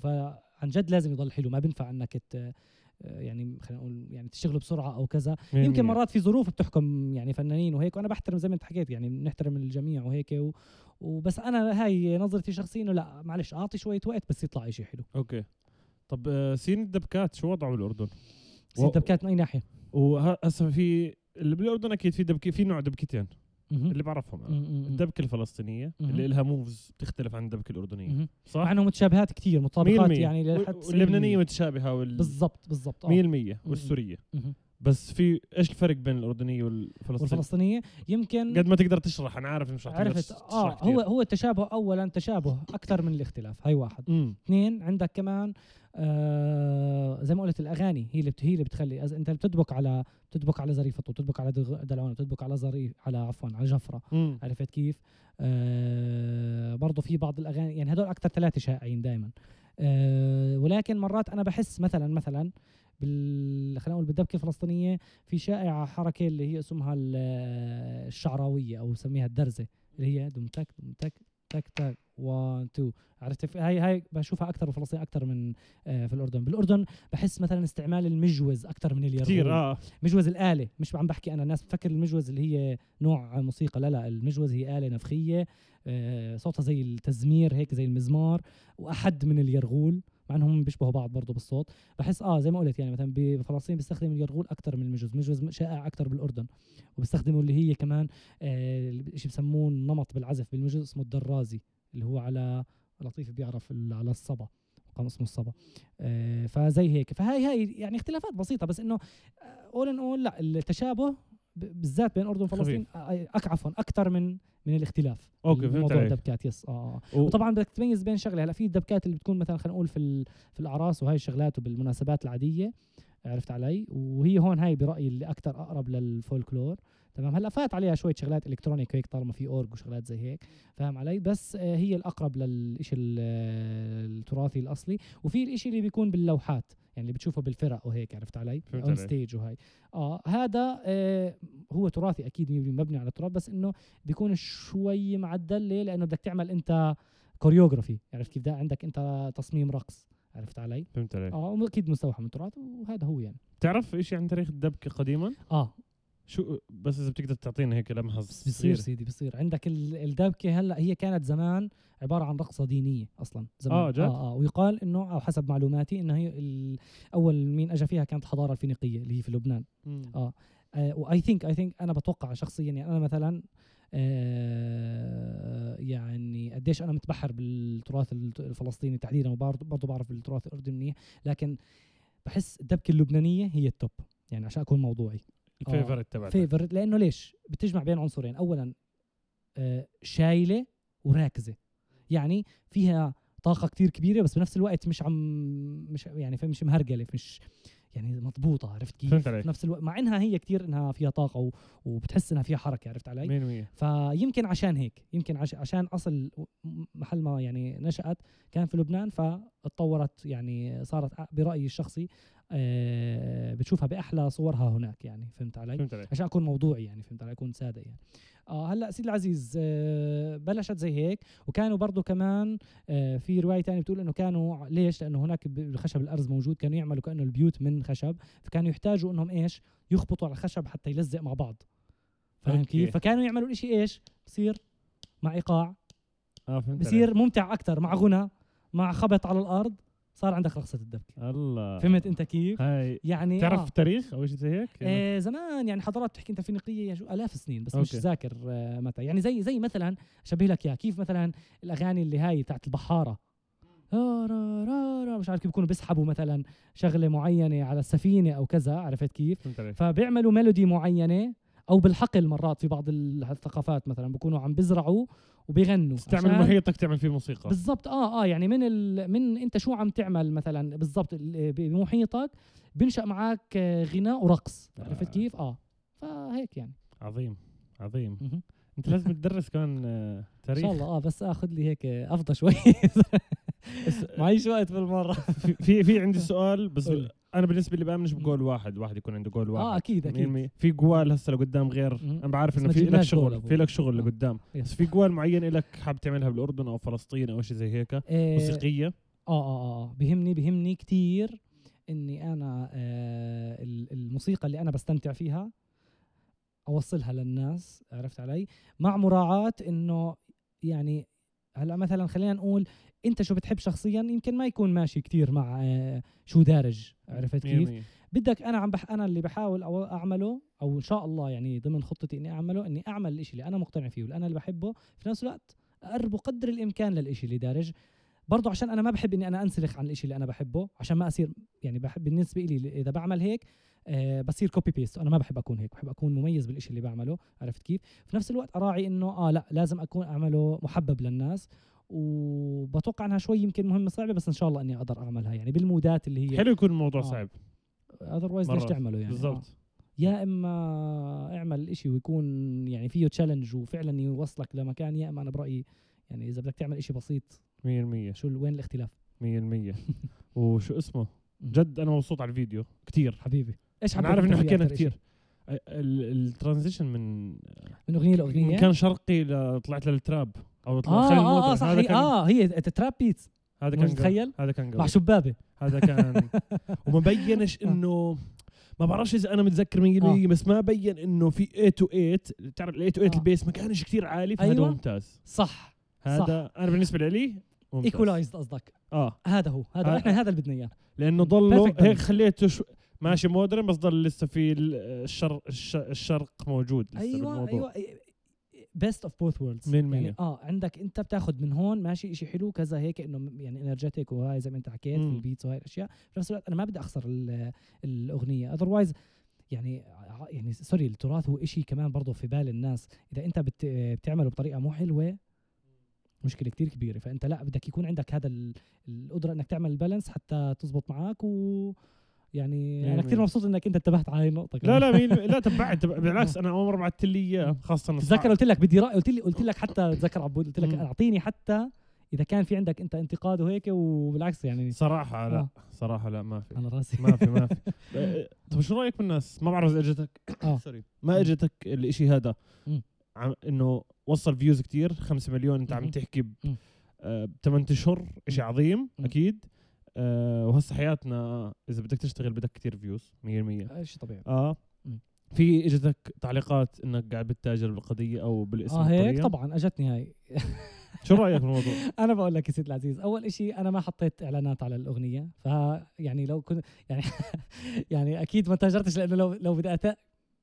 فعن جد لازم يضل حلو ما بينفع إنك ت... يعني خلينا نقول يعني تشتغلوا بسرعة أو كذا يمكن. مرات في ظروف بتحكم يعني فنانين وهيك وأنا بحترم زي ما أنت حكيت يعني بنحترم الجميع وهيك و... وبس أنا هاي نظرتي الشخصيه إنه لا معلش أعطي شوية وقت بس يطلع شيء حلو okay طب آه، سين الدبكات شو وضعه بالاردن؟ بس الدبكات من اي ناحية وهسه في اللي بالأردن أكيد في دبكه في نوع دبكتين. اللي بعرفهم أنا. الدبكة الفلسطينية. اللي لها moves بتختلف عن الدبكة الأردنية. صح؟ مع انه متشابهات كثير مطابقات 100% يعني لحد وال- 90%. واللبنانية متشابهة وال بالضبط بالضبط 100% آه والسورية. بس في إيش الفرق بين الأردنية والفلسطينية؟ والفلسطينية يمكن قد ما تقدر تشرح أنا عارف مش عرفت آه كتير. هو هو التشابه اولا تشابه أكثر من الاختلاف هاي واحد امم اثنين عندك كمان آه زي ما قلت الأغاني هي اللي هي اللي بتخلي أز- أنت بتدبك على بتدبك على زريفة وتدبك على دلعونه بتدبك على زريف على عفوا على جفرة امم عرفت كيف؟ آه برضه في بعض الأغاني يعني هدول أكثر ثلاثة شائعين دائما آه ولكن مرات أنا بحس مثلا مثلا بال خلينا نقول بالدبكة الفلسطينية في شائعة حركة اللي هي اسمها ال- الشعراوية أو بسميها الدرزة اللي هي دم تك دم تك تك تك 1 2 عرفت هاي هاي بشوفها أكثر بفلسطين أكثر من آه في الأردن. بالأردن بحس مثلا استعمال المجوز أكثر من اليرغول كثير آه. مجوز الآلة مش عم بحكي أنا الناس بتفكر المجوز اللي هي نوع موسيقى. لا لا المجوز هي آلة نفخية آه، صوتها زي التزمير هيك زي المزمار وأحد من اليرغول. مع إنهم بيشبهوا بعض برضه بالصوت. بحس آه زي ما قلت يعني مثلا بفلسطين بيستخدم اليرغول أكثر من المجوز. المجوز شائع أكثر بالأردن. وبيستخدموا اللي هي كمان آه شيء بسموه نمط بالعزف بالمجوز اسمه الدرازي اللي هو على لطيف بيعرف على الصبا مقام اسمه الصبا. آه فزي هيك. فهاي هاي يعني اختلافات بسيطة بس إنه all in all لا التشابه بالذات بين الأردن وفلسطين آه، عفوا أكثر من من الاختلاف. okay فهمت موضوع الدبكات yes. آه و- وطبعا بدك تميز بين شغلة هلأ في الدبكات اللي بتكون مثلا خلينا نقول في ال- في الأعراس وهي الشغلات وبالمناسبات العادية عرفت علي؟ وهي هون هاي برأيي اللي أكثر أقرب للفولكلور. تمام؟ هلأ فات عليها شوية شغلات electronic هيك طالما في أورج وشغلات زي هيك فاهم علي؟ بس آه، هي الأقرب للشيء التراثي الأصلي. وفي الإشي اللي بيكون باللوحات. يعني اللي بتشوفه بالفرق وهيك عرفت علي؟ on. stage وهي آه هذا آه هو تراثي أكيد مبني على التراث بس إنه بيكون شوي معدل ليه؟ لأنه بدك تعمل أنت choreography عرفت كيف؟ ده عندك أنت تصميم رقص. عرفت علي؟ فهمت عليك. آه أكيد مستوحى من التراث وهذا هو يعني. تعرف شيء عن تاريخ الدبكة قديما؟ آه. شو بس إذا بتقدر تعطينا هيك لمحة بس بصير. سيدي بصير عندك ال- الدبكة هلأ هي كانت زمان عبارة عن رقصة دينية أصلا زمان آه، جد؟ آه, آه ويقال إنه أو حسب معلوماتي إنه هي أول مين اجى فيها كانت الحضاره الفينيقية اللي هي في لبنان مم. آه و I think I think أنا بتوقع شخصيا يعني أنا مثلا آه يعني قديش أنا متبحر بالتراث الت- الفلسطيني تحديدا وبرضه برضه بعرف بالتراث الاردني منيح لكن بحس الدبكة اللبنانية هي ال top يعني عشان أكون موضوعي ال favorite تبعتك. favor لأنه ليش؟ بتجمع بين عنصرين. اولا آه شايلة وراكزة. يعني فيها طاقة كتير كبيرة بس بنفس الوقت مش عم مش يعني مش مهرجلة مش يعني مضبوطة عرفت كيف؟ فهمت عليك. في نفس الوقت مع إنها هي كتير إنها فيها طاقة و... وبتحس إنها فيها حركة عرفت علي؟ 100% فيمكن عشان هيك يمكن عش... عشان أصل محل ما يعني نشأت كان في لبنان فاتطورت يعني صارت برأيي الشخصي آه بتشوفها بأحلى صورها هناك يعني فهمت علي؟ فهمت عليك. عشان أكون موضوعي يعني فهمت علي؟ أكون صادق يعني. آه هلأ سيدي العزيز آه بلشت زي هيك وكانوا برضو كمان آه في رواية تانية بتقول إنه كانوا ليش؟ لأنه هناك الخشب الأرز موجود كانوا يعملوا كأنه البيوت من خشب فكانوا يحتاجوا إنهم إيش؟ يخبطوا على الخشب حتى يلزق مع بعض. فاهم. كيف؟ فكانوا يعملوا الاشي إيش؟ بصير مع إيقاع آه فهمت بصير ممتع أكثر مع غنى مع خبط على الأرض. صار عندك رقصه الدبكة. الله فهمت أنت كيف هاي يعني تعرف آه. تاريخ أو شيء زي هيك؟ آه زمان يعني حضارات بتحكي أنت فينيقية شو آلاف السنين بس مش أوكي. ذاكر آه متى يعني زي زي مثلا أشبه لك اياها كيف مثلا الأغاني اللي هاي بتاعت البحارة را را را مش عارف كيف بيكونوا بيسحبوا مثلا شغلة معينة على السفينة أو كذا عرفت كيف فبيعملوا ميلودي معينة أو بالحقل مرات في بعض ال- الثقافات مثلا بيكونوا عم بيزرعوا وبيغنوا تستعمل محيطك تعمل فيه موسيقى. بالضبط. آه آه يعني من ال... من أنت شو عم تعمل مثلا؟ بالضبط ال- بمحيطك بنشأ معك آه، غناء ورقص. آه. عرفت كيف؟ آه. فهيك يعني. عظيم عظيم. أنت لازم تدرس كمان آه، إن تاريخ. شاء الله. آه بس آخذ لي هيك آه، أفضى شوي. [laughs] معيش وقت بالمرة. في في, عندي سؤال بس. أنا بالنسبة لي بأمنش بجول واحد واحد يكون عنده جول واحد آه أكيد أكيد 100% في جوال هسه لقدام غير. أنا بعرف إنه في لك شغل. في لك شغل آه. لقدام. بس في جوال معين لك حابب تعملها بالأردن أو فلسطين أو شيء زي هيك آه، موسيقية آه آه آه بهمني بهمني كتير إني أنا آه ال- الموسيقى اللي أنا بستمتع فيها أوصلها للناس عرفت علي مع مراعاة إنه يعني هلأ مثلا خلينا نقول انت شو بتحب شخصيا؟ يمكن ما يكون ماشي كتير مع آه شو دارج عرفت كيف. بدك أنا عم بح أنا اللي بحاول أو أعمله أو إن شاء الله يعني ضمن خطتي إني أعمله إني أعمل الإشي اللي أنا مقتنع فيه واللي أنا اللي بحبه. في نفس الوقت اقربه قدر الإمكان للإشي اللي دارج. برضو عشان أنا ما بحب إني أنا أنسلخ عن الإشي اللي أنا بحبه عشان ما أصير يعني بحب بالنسبة لي إذا بعمل هيك آه بصير copy paste أنا ما بحب أكون هيك بحب أكون مميز بالشيء اللي بعمله عرفت كيف؟ في نفس الوقت أراعي إنه آه لا لازم أكون أعمله محبب للناس وبتوقع انها شوي يمكن مهمه صعبة بس إن شاء الله إني أقدر أعملها. يعني بالمودات اللي هي حلو يكون الموضوع آه. صعب. otherwise ليش. تعمله يعني؟ آه. بالضبط. يا إما اعمل إشي ويكون يعني فيه challenge وفعلا يوصلك لمكان يا إما أنا برأيي يعني إذا بدك تعمل إشي بسيط 100% شو وين الاختلاف؟ 100% [laughs] وشو اسمه؟ جد أنا مبسوط على الفيديو. كتير. حبيبي. إيش أنا عارف إنه حكينا؟ كتير. ال transition من من أغنية لأغنية؟ كان شرقي ل- طلعت لل trap. أو آه خلي آه, آه ال modern. صح هذا هي كان آه هي trap beats. هذا كان. تخيل؟ هذا كان مع شبابه هذا كان [laughs] وما بينش آه. انه ما بعرفش إذا أنا متذكر 100% بس ما بين إنه في 8 تو 8 تعرف ال 8 تو 8 آه. ال bass ما كانش كثير عالي فهذا أيوة. ممتاز. صح. هذا أنا بالنسبة لي equalized قصدك. آه. هذا هو. هذا آه. إحنا هذا اللي بدنا إياه. لأنه Perfect هيك. خليته شو ماشي modern بس ضل لسه في ال- الشرق الش- الشرق موجود لسه أيوه بالموضوع. أيوه. best of both worlds. يعني آه عندك انت بتاخذ من هون ماشي إشي حلو كذا هيك إنه يعني energetic وهاي زي ما أنت حكيت في. ال beats وهاي الأشياء. في نفس الوقت أنا ما بدي أخسر ال- الأغنية. otherwise يعني يعني sorry التراث هو إشي كمان برضه في بال الناس. إذا أنت بت بتعمله بطريقة مو حلوة مشكلة كتير كبيرة. فأنت لا بدك يكون عندك هذا ال- القدرة إنك تعمل البالانس حتى تزبط معك و يعني مية أنا كثير. مبسوط إنك أنت انتبهت على هاي النقطة لا كمان. لا مين لا تبعت [laughs] تبع- بالعكس أنا أول مرة بعثت لي إياه خاصة تتذكر قلت لك بدي راي قلت لي قلت لك حتى تذكر عبود قلت لك. أعطيني حتى إذا كان في عندك أنت انتقاد وهيك وبالعكس يعني صراحة لا آه. صراحة لا ما في على رأسي ما في ما في [laughs] أه، طب شو رأيك بالناس ما بعرف إذا اجتك آه. [coughs] sorry ما إجتك الإشي هذا إنه وصل views كتير 5 مليون أنت عم. تحكي ب مم. 8 أشهر إشي مم. عظيم. أكيد أه وهسه حياتنا إذا بدك تشتغل بدك كتير views 100% شيء طبيعي آه. في إجتك تعليقات إنك قاعد بتتاجر بالقضية أو بالاسم آه هيك؟ طبعا أجتني هاي [laughs] شو رأيك بالموضوع [laughs] أنا بقول لك يا سيد العزيز أول إشي أنا ما حطيت إعلانات على الأغنية ف يعني لو كنت يعني [laughs] يعني أكيد ما تاجرتش لأنه لو لو بدي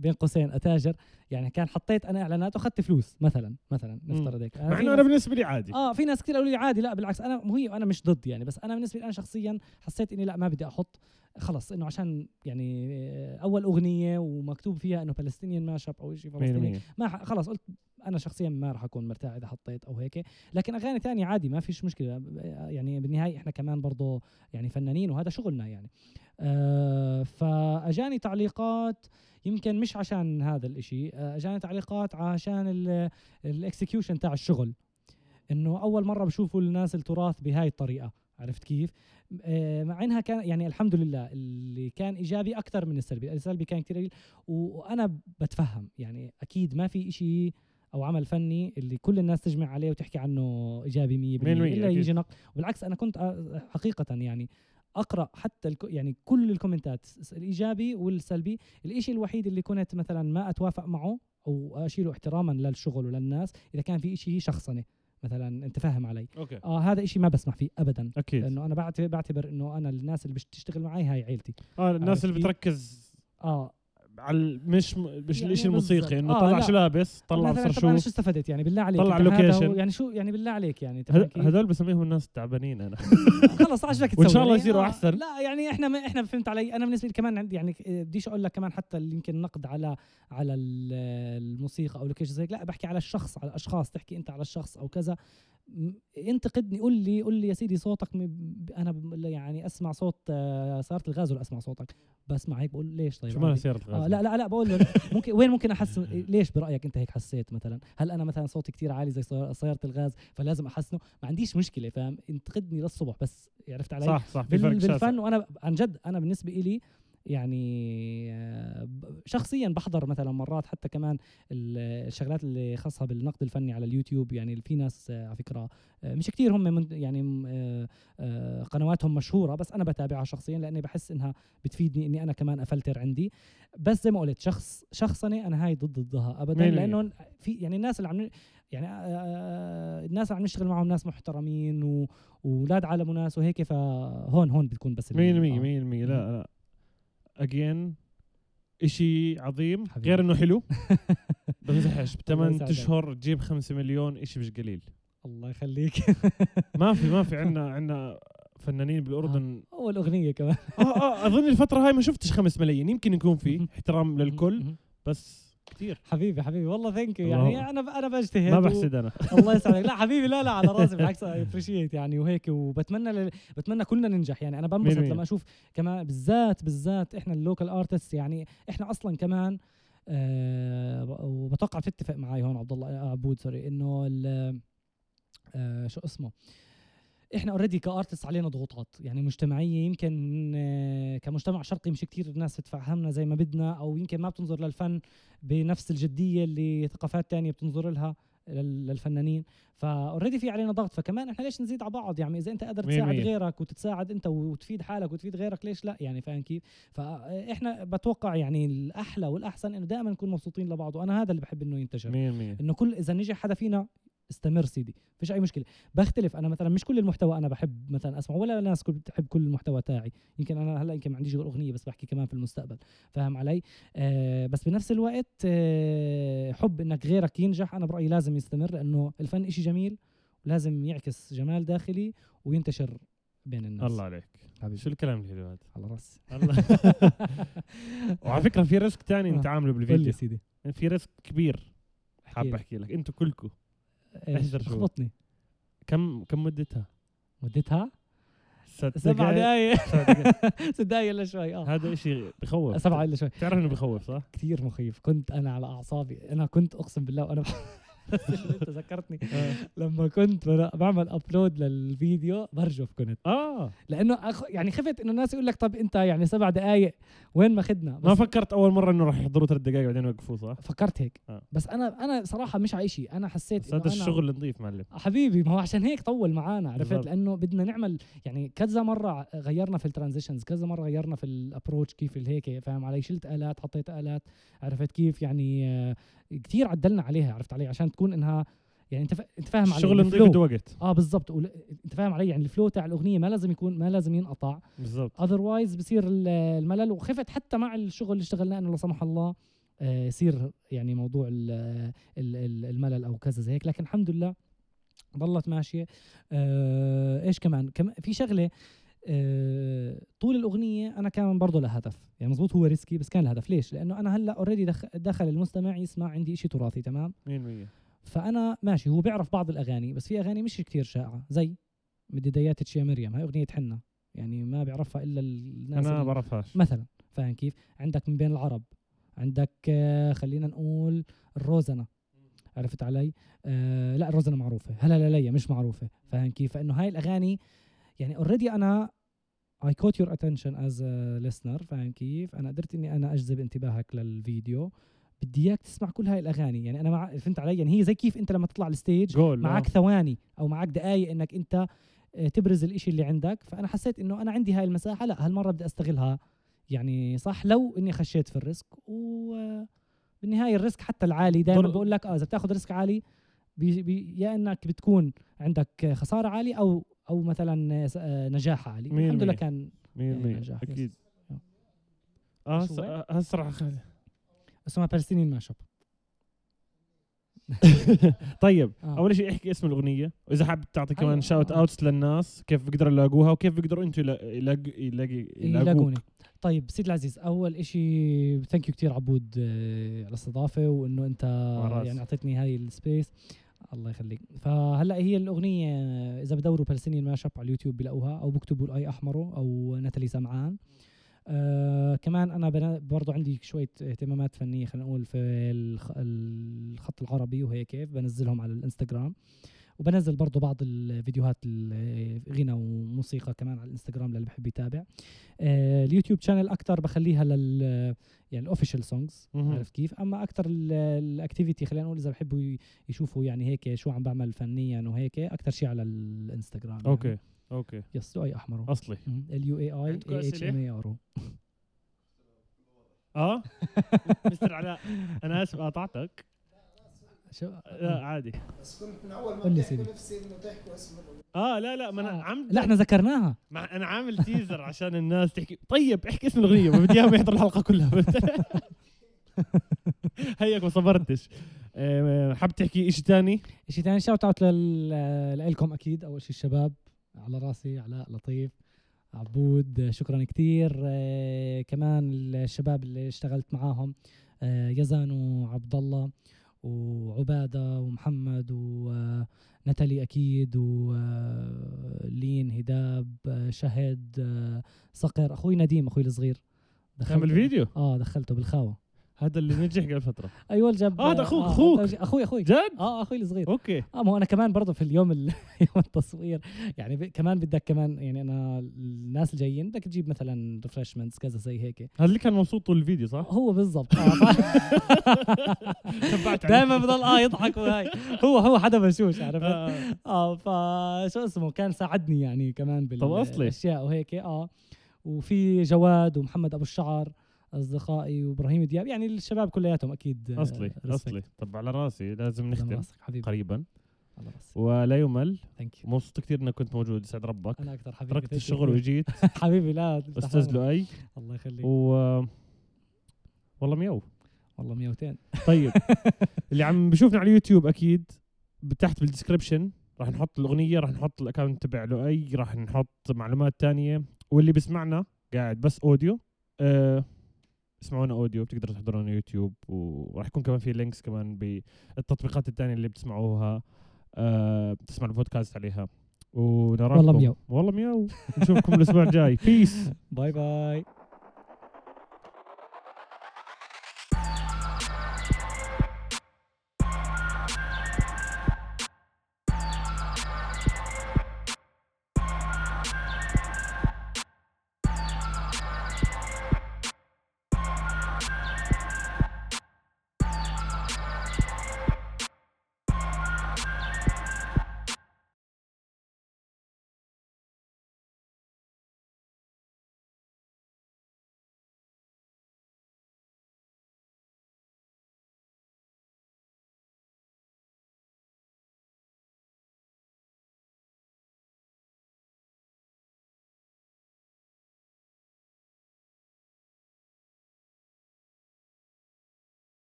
بين قوسين أتاجر. يعني كان حطيت أنا إعلانات وأخذت فلوس مثلا مثلا. نفترض هيك. مع انه أنا بالنسبة لي عادي. آه في ناس كثير قالوا لي عادي لا بالعكس أنا هي أنا مش ضد يعني بس أنا بالنسبة لي أنا شخصيا حسيت إني لا ما بدي أحط. خلص إنه عشان يعني آه، أول أغنية ومكتوب فيها إنه فلسطينيان ماشب أو شيء فلسطيني. 100% ما خلص قلت أنا شخصيا ما راح أكون مرتاح إذا حطيت أو هيك. لكن أغاني تانية عادي ما فيش مشكلة. يعني بالنهاية إحنا كمان برضه يعني فنانين وهذا شغلنا يعني. آه فأجاني تعليقات يمكن مش عشان هذا الإشي آه، اجاني تعليقات عشان الاكسكيوشن تاع الشغل. إنه أول مرة بشوفوا الناس التراث بهاي الطريقة عرفت كيف؟ آه، مع إنها كان يعني الحمد لله اللي كان إيجابي أكثر من السلبي. السلبي كان كثير قليل وأنا بتفهم. يعني أكيد ما في إشي أو عمل فني اللي كل الناس تجمع عليه وتحكي عنه إيجابي 100% مية بالمية إلا. يجي نقد. وبالعكس أنا كنت آه، حقيقة يعني أقرأ حتى الك... يعني كل الكومنتات الإيجابي والسلبي. الإشي الوحيد اللي كنت مثلا ما أتوافق معه أو أشيله احتراما للشغل وللناس إذا كان في إشي شخصنه مثلا أنت فاهم علي. okay. آه هذا إشي ما بسمح فيه ابدا. أكيد. لأنه أنا بعتبر بعتبر إنه أنا الناس اللي بتشتغل معي هاي عيلتي. آه الناس اللي؟ بتركز. آه على مش مش يعني الشيء الموسيقي. إنه آه، طلع لا. شو لابس طلع صار شو شو استفدت يعني بالله عليك طلع. هو- يعني شو يعني بالله عليك يعني؟ هدول بسميهم الناس تعبانين أنا [laughs] خلص عجبك وإن شاء تسوي. الله يصيروا آه، أحسن. لا يعني إحنا ما إحنا فهمت علي أنا بالنسبة لي كمان عندي يعني آه، بديش أقول لك كمان حتى اللي يمكن نقد على على ال- الموسيقى أو location زي لا بحكي على الشخص على الأشخاص تحكي أنت على الشخص أو كذا انتقدني قول لي قول لي يا سيدي صوتك أنا يعني أسمع صوت آه، سياره الغاز ولا أسمع صوتك بسمع هيك بقول ليش طيب شو مالها عادي. سيارة آه لا لا لا بقول له ممكن وين ممكن أحسن؟ ليش برأيك أنت هيك حسيت مثلا؟ هل أنا مثلا صوتي كتير عالي زي سيار- سياره الغاز فلازم أحسنه؟ ما عنديش مشكلة فاهم؟ انتقدني للصبح بس عرفت علي؟ صح صح في فرق شاسع. بالفن وأنا عن جد أنا بالنسبة إلي يعني شخصيا بحضر مثلا مرات حتى كمان ال- الشغلات اللي خاصه بالنقد الفني على اليوتيوب يعني في ناس على فكرة مش كتير هم من يعني آه، آه، قنواتهم مشهورة بس أنا بتابعها شخصيا لأني بحس إنها بتفيدني إني أنا كمان أفلتر عندي بس زي ما قلت شخص شخصني أنا هاي ضد ضدها ابدا. لأنه في يعني الناس اللي عم يعني آه، الناس اللي عم نشتغل معهم ناس محترمين واولاد عالم وناس وهيك فهون هون بتكون بس ال- 100% آه. 100% لا لا اجين إشي عظيم. حبيبي. غير إنه حلو. بمزحش بثمان. اشهر تجيب 5 مليون إشي مش قليل. الله يخليك. ما في ما في [laughs] عنا عنا فنانين بالأردن. أول أغنية كمان. آه آه أظن الفترة هاي ما شفتش 5 ملايين. يمكن يكون في احترام للكل. بس كثير. حبيبي حبيبي. والله thank you يعني أنا أنا بجتهد ما بحسد أنا. [laughs] الله يسعدك. لا حبيبي لا لا على راسي. بالعكس appreciate يعني وهيك. وبتمنى ل... بتمنى كلنا ننجح. يعني أنا بنبسط. لما أشوف كمان بالذات بالذات إحنا ال local artists يعني إحنا أصلا كمان آه ب- وبتوقع بتتفق معي هون عبد الله آه، عبود sorry إنه آه شو اسمه؟ إحنا already ك artist علينا ضغوطات. يعني مجتمعية يمكن آه، كمجتمع شرقي مش كتير الناس تتفهمنا زي ما بدنا أو يمكن ما بتنظر للفن بنفس الجدية اللي ثقافات تانية بتنظر لها لل- للفنانين. ف already في علينا ضغط. فكمان إحنا ليش نزيد على بعض؟ يعني إذا أنت قادر تساعد. غيرك وتتساعد أنت وتفيد حالك وتفيد غيرك ليش لا؟ يعني فاهم كيف؟ فاحنا بتوقع يعني الأحلى والأحسن إنه دائما نكون مبسوطين لبعض. وأنا هذا اللي بحب إنه ينتشر. 100% إنه كل إذا نجح حدا فينا استمر سيدي فيش أي مشكلة. بختلف أنا مثلا مش كل المحتوى أنا بحب مثلا أسمعه ولا الناس كل بتحب كل المحتوى تاعي. يمكن أنا هلأ يمكن ما عنديش غير أغنية بس بحكي كمان في المستقبل فاهم علي؟ آه بس بنفس الوقت آه حب إنك غيرك ينجح أنا برأيي لازم يستمر لأنه الفن إشي جميل ولازم يعكس جمال داخلي وينتشر بين الناس. الله عليك. حبيبي. شو الكلام الحلو هذا؟ على رأسي. الله. [laughs] وعلى فكرة في risk تاني آه. أنت عامله قول لي بالفيديو سيدي. في risk كبير حاب. أحكي لك. أنتوا كلكم اخبطني. كم كم مدتها؟ مدتها؟ ست سبع دقائق. [laughs] ست دقائق إلا شوي آه. هذا إشي بخوف. سبعة إلا شوي. تعرف إنه بخوف صح؟ كثير مخيف. كنت أنا على أعصابي. أنا كنت أقسم بالله وأنا [laughs] انت ذكرتني. آه. لما كنت بعمل upload للفيديو برجف كنت. آه. لأنه أخ... يعني خفت إنه الناس يقول لك طب أنت يعني سبع دقائق وين ما بس فكرت أول مرة إنه راح يحضروا ثلاث دقائق بعدين يوقفوه صح؟ فكرت هيك. آه. بس أنا أنا صراحة مش على شيء. أنا حسيت بس هذا أنا- الشغل نظيف معلم. حبيبي ما هو عشان هيك طول معانا عرفت؟ بالضبط. لأنه بدنا نعمل يعني كذا مرة غيرنا في ال transitions كذا مرة غيرنا في ال approach كيف الهيك فاهم علي؟ شلت آلات حطيت آلات عرفت كيف يعني كثير عدلنا عليها عرفت علي؟ عشان تكون إنها يعني أنت. أنت فاهم علي الشغل نظيف. بده وقت آه بالضبط. أنت فاهم علي؟ يعني ال flow تاع الأغنية ما لازم يكون ما لازم ينقطع. بالضبط. otherwise بصير ال- الملل. وخفت حتى مع الشغل اللي اشتغلناه إنه لا سمح الله آه، يصير يعني موضوع ال- ال- ال- الملل أو كذا زي هيك. لكن الحمد لله ضلت ماشية. آه، إيش كمان؟ كم في شغلة آه، طول الأغنية أنا كان برضه لها هدف. يعني مزبوط هو risky بس كان لها هدف. ليش؟ لأنه أنا هلأ already دخل, دخل المستمع يسمع عندي إشي تراثي تمام؟ 100% فأنا ماشي هو بيعرف بعض الأغاني بس في أغاني مش كتير شائعة. زي بدايات تشي مريم. هاي أغنية حنه يعني ما بيعرفها إلا الناس أنا اللي- بعرفهاش. مثلا فاهم كيف؟ عندك من بين العرب. عندك آه، خلينا نقول الروزنة. عرفت علي؟ آه لا الروزنة معروفة. هلا لا ليا مش معروفة. فاهم كيف؟ فإنه هاي الأغاني يعني اوريدي I caught your attention as a listener فاهم كيف؟ أنا قدرت إني أنا أجذب انتباهك للفيديو. بدي إياك تسمع كل هاي الأغاني. يعني أنا مع... فهمت علي؟ يعني هي زي كيف أنت لما تطلع ال stage جول معك ثواني أو معك دقائق إنك أنت آه، تبرز الإشي اللي عندك. فأنا حسيت إنه أنا عندي هاي المساحة. لا هالمرة بدي أستغلها. يعني صح لو إني خشيت في ال risk. وبالنهايه الريسك حتى العالي. دائما بقول لك آه إذا بتاخذ risk عالي بي بي يا إنك بتكون عندك خسارة عالية أو أو مثلا آه، آه، نجاح عالي الحمد لله. كان 100% نجاح، yes. أكيد يا. آه؟ هسه راح. اسمها بالستينيين ماشب [laughs] طيب آه. أول شيء احكي اسم الأغنية وإذا حابب تعطي أيوة، كمان shout آه. outs للناس كيف بيقدروا يلاقوها وكيف بيقدروا أنتم يلاقوا يلاقوني طيب سيد العزيز أول إشي thank you كثير عبود آه، على الاستضافة وإنه أنت. يعني أعطيتني هاي ال space الله يخليك. فهلأ هي الأغنية آه، إذا بدوروا Palestinian mashup على اليوتيوب بلاقوها أو بكتبوا لؤي احمرو أو ناتالي سمعان. آه كمان أنا برضو عندي شوية اهتمامات فنية خلينا نقول في الخ- الخط العربي وهيك كيف بنزلهم على الإنستغرام. وبنزل برضو بعض الفيديوهات الغنى وموسيقى كمان على الانستغرام للي بحب يتابع. آه اليوتيوب channel أكثر بخليها لل يعني ال official songs. عرفت كيف؟ أما أكثر ال activity خلينا نقول إذا بحبوا يشوفوا يعني هيك شو عم بعمل فنيا وهيك أكثر شيء على الانستغرام يعني. okay Okay. Yes لؤي احمر أصلي. L U A I عندكم A H? M A R [laughs] [laughs] آه؟ مستر علاء أنا آسف قاطعتك. شو؟ لا عادي. بس كنت من أول ما بتحكوا. نفسي إنه تحكوا اسم الأغنية. آه لا لا ما أنا آه. عم لا إحنا ذكرناها. مع أنا عامل teaser عشان الناس تحكي. طيب احكي اسم الأغنية ما بدي إياهم يحضروا الحلقة كلها. [laughs] هيك ما صبرتش. آه، حاب تحكي شيء ثاني شيء ثاني شاوت اوت لكم أكيد. أول شيء الشباب على راسي علاء لطيف. عبود شكرا كثير آه كمان الشباب اللي اشتغلت معاهم آه يزن وعبد الله وعبادة ومحمد ونتالي أكيد ولين هداب شهد صقر. أخوي نديم أخوي الصغير. تعمل فيديو؟ آه دخلته بالخاوة. هذا اللي نجح قبل فترة. أيوه الجاب. آه، ده أخوك- أخوك. أخوي أخوي جد؟ آه أخوي الصغير. okay. آه ما هو أنا كمان برضه في اليوم ال- [laughs] يوم التصوير. يعني ب... كمان بدك كمان يعني أنا الناس الجايين بدك تجيب مثلا refreshments كذا زي هيك. هذا اللي كان مبسوط طول الفيديو صح؟ هو بالضبط. آه. [laughs] دائما بضل آه يضحك وهاي. هو هو حدا بشوش عرفت؟ آه. آه فشو اسمه كان ساعدني يعني كمان. بالأشياء وهيك. آه. وفي جواد ومحمد أبو الشعر. أصدقائي وإبراهيم دياب يعني الشباب كلياتهم أكيد آه، أصلي respect. أصلي. طب على رأسي لازم نختم حبيبي. قريبا. على ولا يمل. thank you مبسوط كثير إنك كنت موجود يسعد ربك. أنا أكثر حبيبي. تركت الشغل. وجيت. [laughs] حبيبي لا أستاذ. لؤي. الله يخليك. و والله ميو والله 200 طيب. [laughs] اللي عم بشوفنا على اليوتيوب أكيد تحت بال description راح نحط الأغنية راح نحط ال account تبع لؤي راح نحط معلومات تانية. واللي بيسمعنا قاعد بس audio أه اسمعونا audio بتقدروا تحضرونا يوتيوب وراح يكون كمان في links كمان بالتطبيقات التانية اللي بتسمعوها أه بتسمعوا البودكاست عليها. ونراكم. والله ميو. والله ميو نشوفكم الأسبوع الجاي. peace bye bye